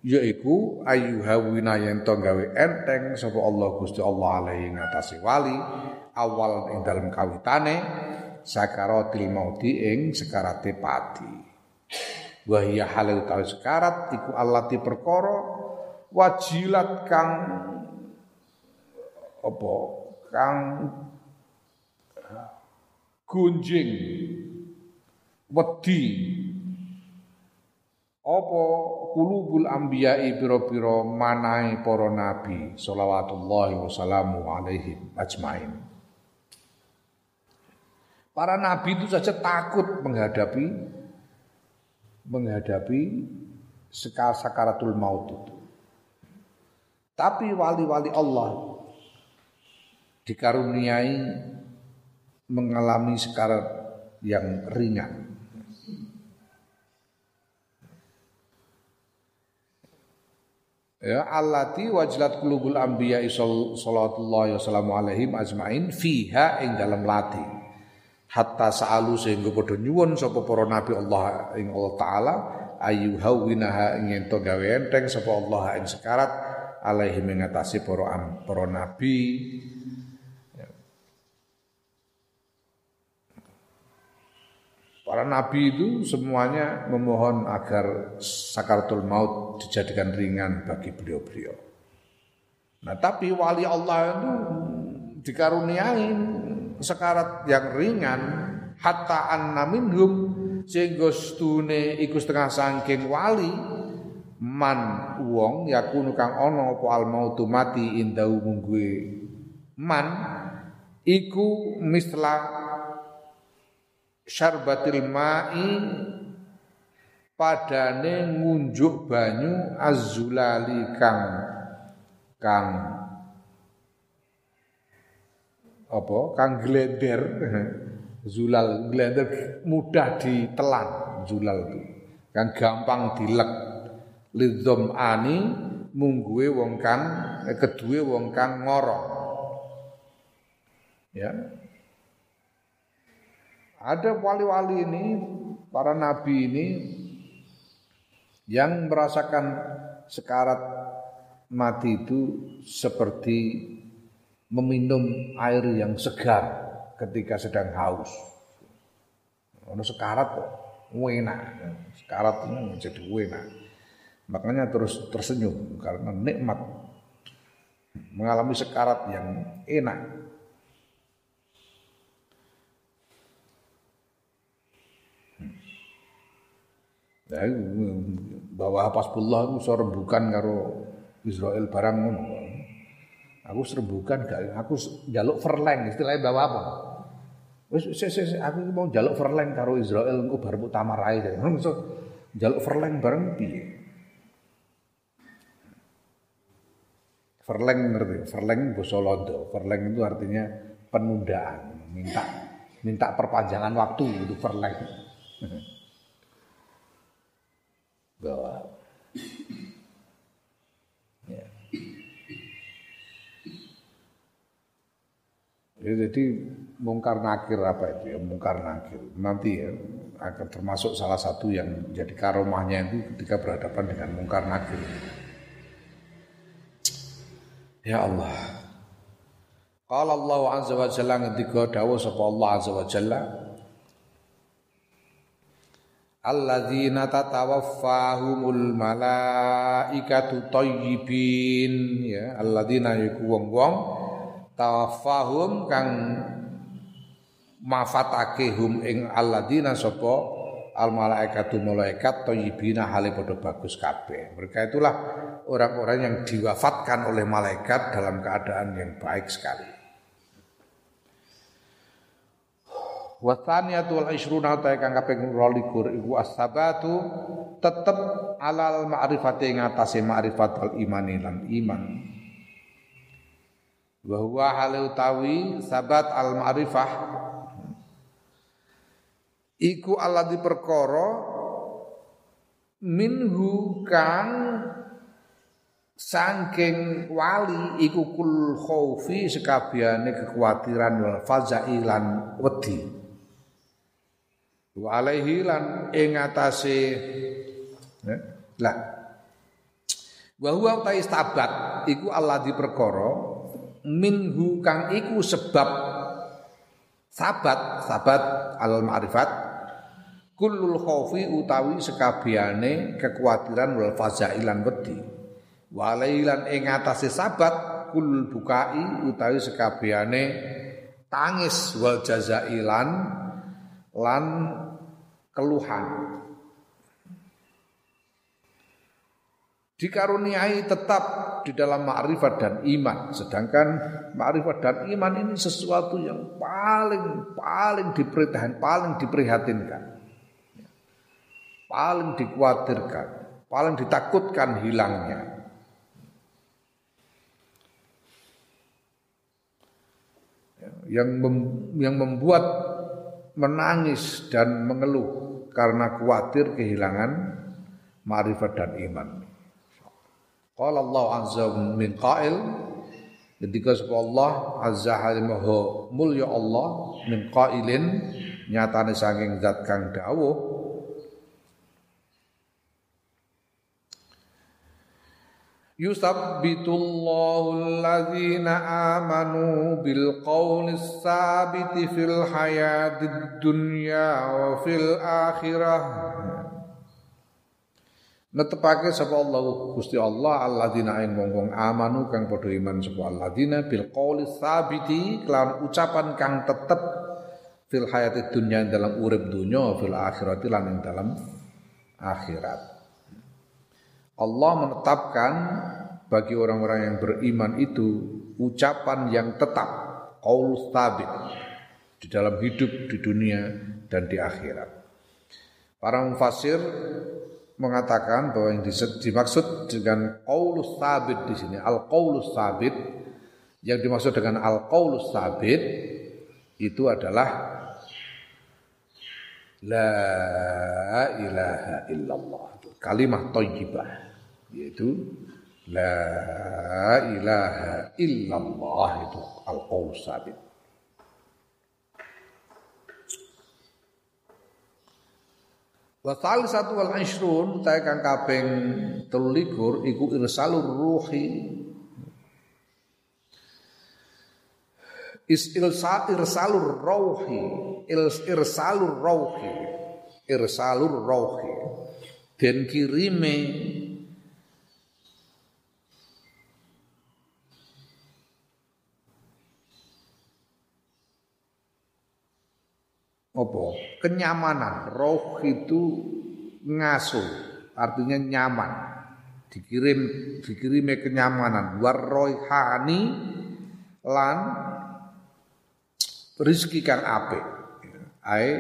yaiku ayyuhawina yen gawe enteng sapa Allah Gusti Allah alaihi ngatasi wali awal ing dalem kawitane sakaratil mauti ing sekarate pati. Wa hiya halal tawi sekarat iku allati perkara wajilat kang apa? Kang gunjing. Wedi. Apa? Kulubul anbiya'i pira-pira manahe para nabi shalawatullahi wasallamu alaihim ajmain. Para nabi itu saja takut menghadapi menghadapi sekar sakaratul maut itu. Tapi wali-wali Allah dikaruniai mengalami sekarat yang ringan. Ya allati wajlat qulubul anbiya sallallahu wasallam alaihim ajmain fiha ing dalam lati. Hatta sa'alu sehingga padha nyuwun sapa para nabi Allah ing Allah taala ayu hawinaha ing ento gawe enteng sapa Allah ing sekarat alaihim ngatasi para para nabi Para nabi itu semuanya memohon agar sakaratul maut dijadikan ringan bagi beliau-beliau. Nah, tapi wali Allah itu dikaruniai sekarat yang ringan hatta anna minhum sehingga stune iku setengah sangking wali man wong yakunu kang ana apa al mautu mati indau mungguwe man iku misla syarbatil ma'i padane ngunjuk banyu azulali kang kang apa kang glender. Zulal glender mudah ditelan zulal itu. Kang gampang dilek. Lidzom ani mungguwe wong kang eh, kedue wong kang ngorong. Ya ada wali-wali ini, para nabi ini yang merasakan sekarat mati itu seperti meminum air yang segar ketika sedang haus. Ono sekarat kok, enak. Sekarat itu jadi enak. Makanya terus tersenyum karena nikmat mengalami sekarat yang enak. Ya bahwa Hasbullah itu iso rembukan karo Israel barang ngono. Aku serembukan gak aku jaluk verleng istilahnya bawa apa? Wis aku mau jaluk verleng karo Israel engko bar. Ngono iso jaluk verleng bareng piye? Verleng ngerti? Verleng basa Londo. Verleng itu artinya penundaan, minta minta perpanjangan waktu itu verleng. bahwa ya. Ya jadi mungkar nakir apa itu ya? Mungkar nakir. Nanti ya akan termasuk salah satu yang jadi karomahnya itu ketika berhadapan dengan mungkar nakir. Ya Allah. Qala Allah azza wa jalla ngendika dawuh sapa Allah azza wa jalla. Alladzina tatawaffahumul malaikatu thayyibin ya alladzina iku wong-wong tawaffahum kang mafatake hum ing alladzina sapa al malaikatu malaikat thayyibina hale padha bagus kabeh mereka itulah orang-orang yang diwafatkan oleh malaikat dalam keadaan yang baik sekali Wa thaniyatu wal ishruna ta kang kaping 22 iku as-sabatu tetep alal ma'rifati ngatasé ma'rifat al imani lan iman. Wa huwa hal utawi sabat al ma'rifah iku Allah di perkara minhu kang sangking wali iku kul khaufi sekabiane kekhawatiran wal fazai lan wedi. Wa alaihi lan ing atase ya, lah. Wa huwa ta istabat iku Allah di perkara minhu kang iku sebab sabat sabat al ma'rifat kullul khaufi utawi sekabiane kekhawatiran wal fazailan wedi wa lan ing atase sabat kul bukai utawi sekabiane tangis wal jazailan lan keluhan. Dikaruniai tetap di dalam ma'rifat dan iman. Sedangkan ma'rifat dan iman ini sesuatu yang paling paling diperhatikan, paling diprihatinkan. Paling dikhawatirkan, paling ditakutkan hilangnya. Yang mem, yang membuat menangis dan mengeluh karena khawatir kehilangan ma'rifat dan iman. Qala Allah azza min qail ketika sebab Allah azza halimahu mulya Allah min qailin nyatane saking zat kang dawuh. Yusabbitullahu alladhina amanu bil qawli sabiti fil hayatid dunya wa fil akhirah Netepake sapa Allah Gusti Allah alladzina ing wong amanu kang padha iman sapa alladzina bil qawli sabiti kelan ucapan kang tetep fil hayatid dunya dalam urip dunya fil akhirati lan ing dalam akhirat Allah menetapkan bagi orang-orang yang beriman itu ucapan yang tetap, qaul tabit di dalam hidup di dunia dan di akhirat. Para mufasir mengatakan bahwa yang dimaksud dengan qaulus sabit di sini al qaulus sabit yang dimaksud dengan al qaulus sabit itu adalah la ilaha illallah kalimat thayyibah yaitu la ilaha illallah itu al-qaul sabit. Wa satu wal ishrun ta kang kaping 23 iku irsalur ruhi. Is ilsa irsalur rauhi. Irsalur rauhi. Irsalur rauhi. Den kirime. Apa? Kenyamanan. Roh itu ngasuh, artinya nyaman. Dikirim dikirime kenyamanan. Warroihani lan rizki kang apik. Ae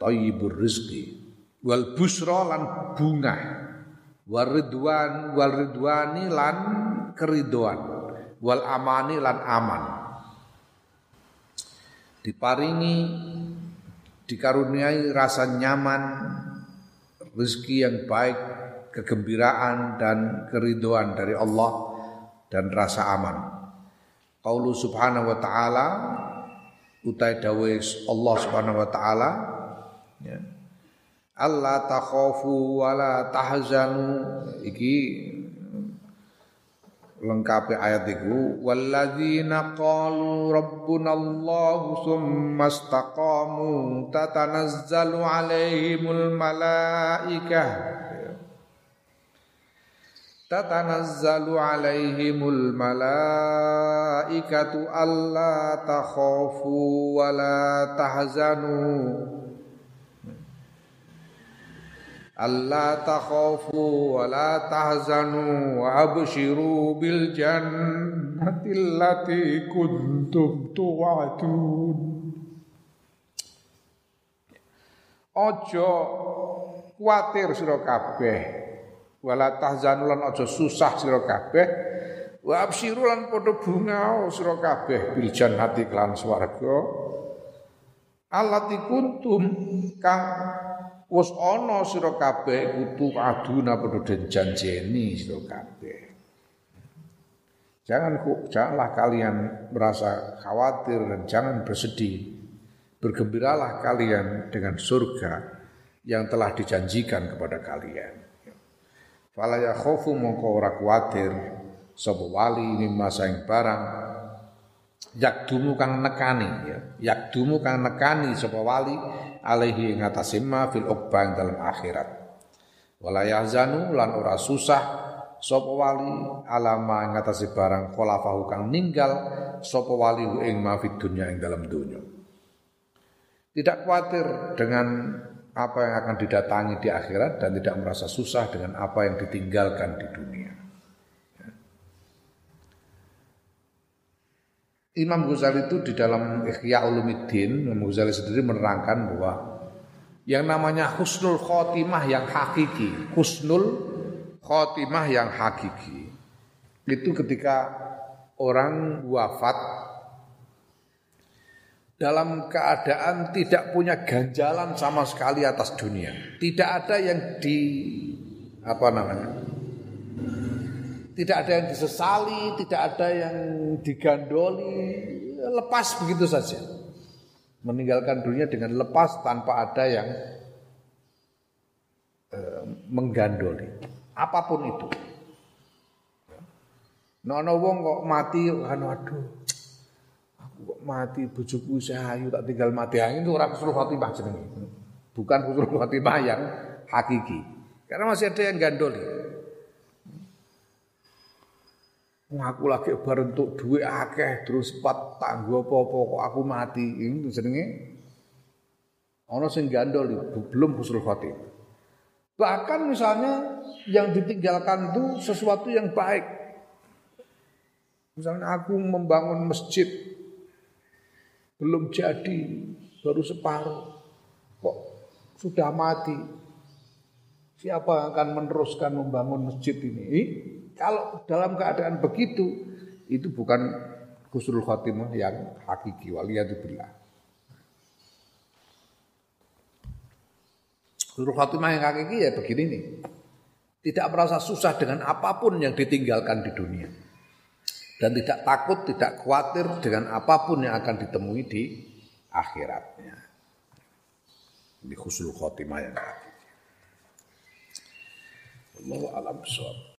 Tayyibur rizki wal busra lan bunga waridwan wal ridwani lan keridoan wal amani lan aman. Diparingi dikaruniai rasa nyaman rezeki yang baik kegembiraan dan keridoan dari Allah dan rasa aman. Qaulu subhanahu wa ta'ala utai dawe Allah subhanahu wa ta'ala ya. Allah takhafu wala tahzanu. Iki lengkapi ayat itu walladzina qalu rabbuna Allah summa istaqamu tatanazzalu alaihimul malaikah. Tatanazzalu alaihimul malaikatu alla takhafu wala tahzanu Allah takhafu wa la tahzanu wa abshiru bil jannati allati kuntum tu'adun Ojo kuatir sira kabeh wala tahzanu lan aja susah sira kabeh wa abshiru lan padha bungao sira kabeh bil jannati lan swarga allati kuntum kang wis ana sira kabeh kutu aduna padha den janjeni sira kabeh. Jangan janganlah kalian merasa khawatir dan jangan bersedih. Bergembiralah kalian dengan surga yang telah dijanjikan kepada kalian. Fala ya khofu mongko ora kuatir sapa wali mimma saing barang yakdumu kang nekani ya. Yakdumu kang nekani sapa wali alaihi ing fil uqbang dalam akhirat. Wala yahzanu lan ora susah sapa wali alama ing atase barang kholafahu kang ninggal sapa wali ing ma fid dunya ing dalam dunya tidak khawatir dengan apa yang akan didatangi di akhirat dan tidak merasa susah dengan apa yang ditinggalkan di dunia. Imam Ghazali itu di dalam Ihya Ulumuddin, Imam Ghazali sendiri menerangkan bahwa yang namanya husnul khotimah yang hakiki, husnul khotimah yang hakiki itu ketika orang wafat dalam keadaan tidak punya ganjalan sama sekali atas dunia. Tidak ada yang di apa namanya? Tidak ada yang disesali, tidak ada yang digandoli, lepas begitu saja. Meninggalkan dunia dengan lepas tanpa ada yang eh, menggandoli. Apa pun itu. Nono wong kok mati anu aduh. Aku kok mati bojoku ayu tak tinggal mati angin itu ora husnul khotimah jenenge. Bukan husnul khotimah yang hakiki. Karena masih ada yang gandoli. Aku lagi bar untuk duit akeh terus pat tanggo apa-apa aku mati. Ini jenenge ana sing gandol belum husnul khotim. Bahkan misalnya yang ditinggalkan itu sesuatu yang baik. Misalnya aku membangun masjid belum jadi, baru separuh. Kok sudah mati? Siapa yang akan meneruskan membangun masjid ini? Kalau dalam keadaan begitu itu bukan husnul khotimah yang hakiki waliyadzubillah. Husnul khotimah yang hakiki ya begini nih. Tidak merasa susah dengan apa pun yang ditinggalkan di dunia. Dan tidak takut, tidak khawatir dengan apa pun yang akan ditemui di akhiratnya. Ini husnul khotimah yang hakiki. Allah alam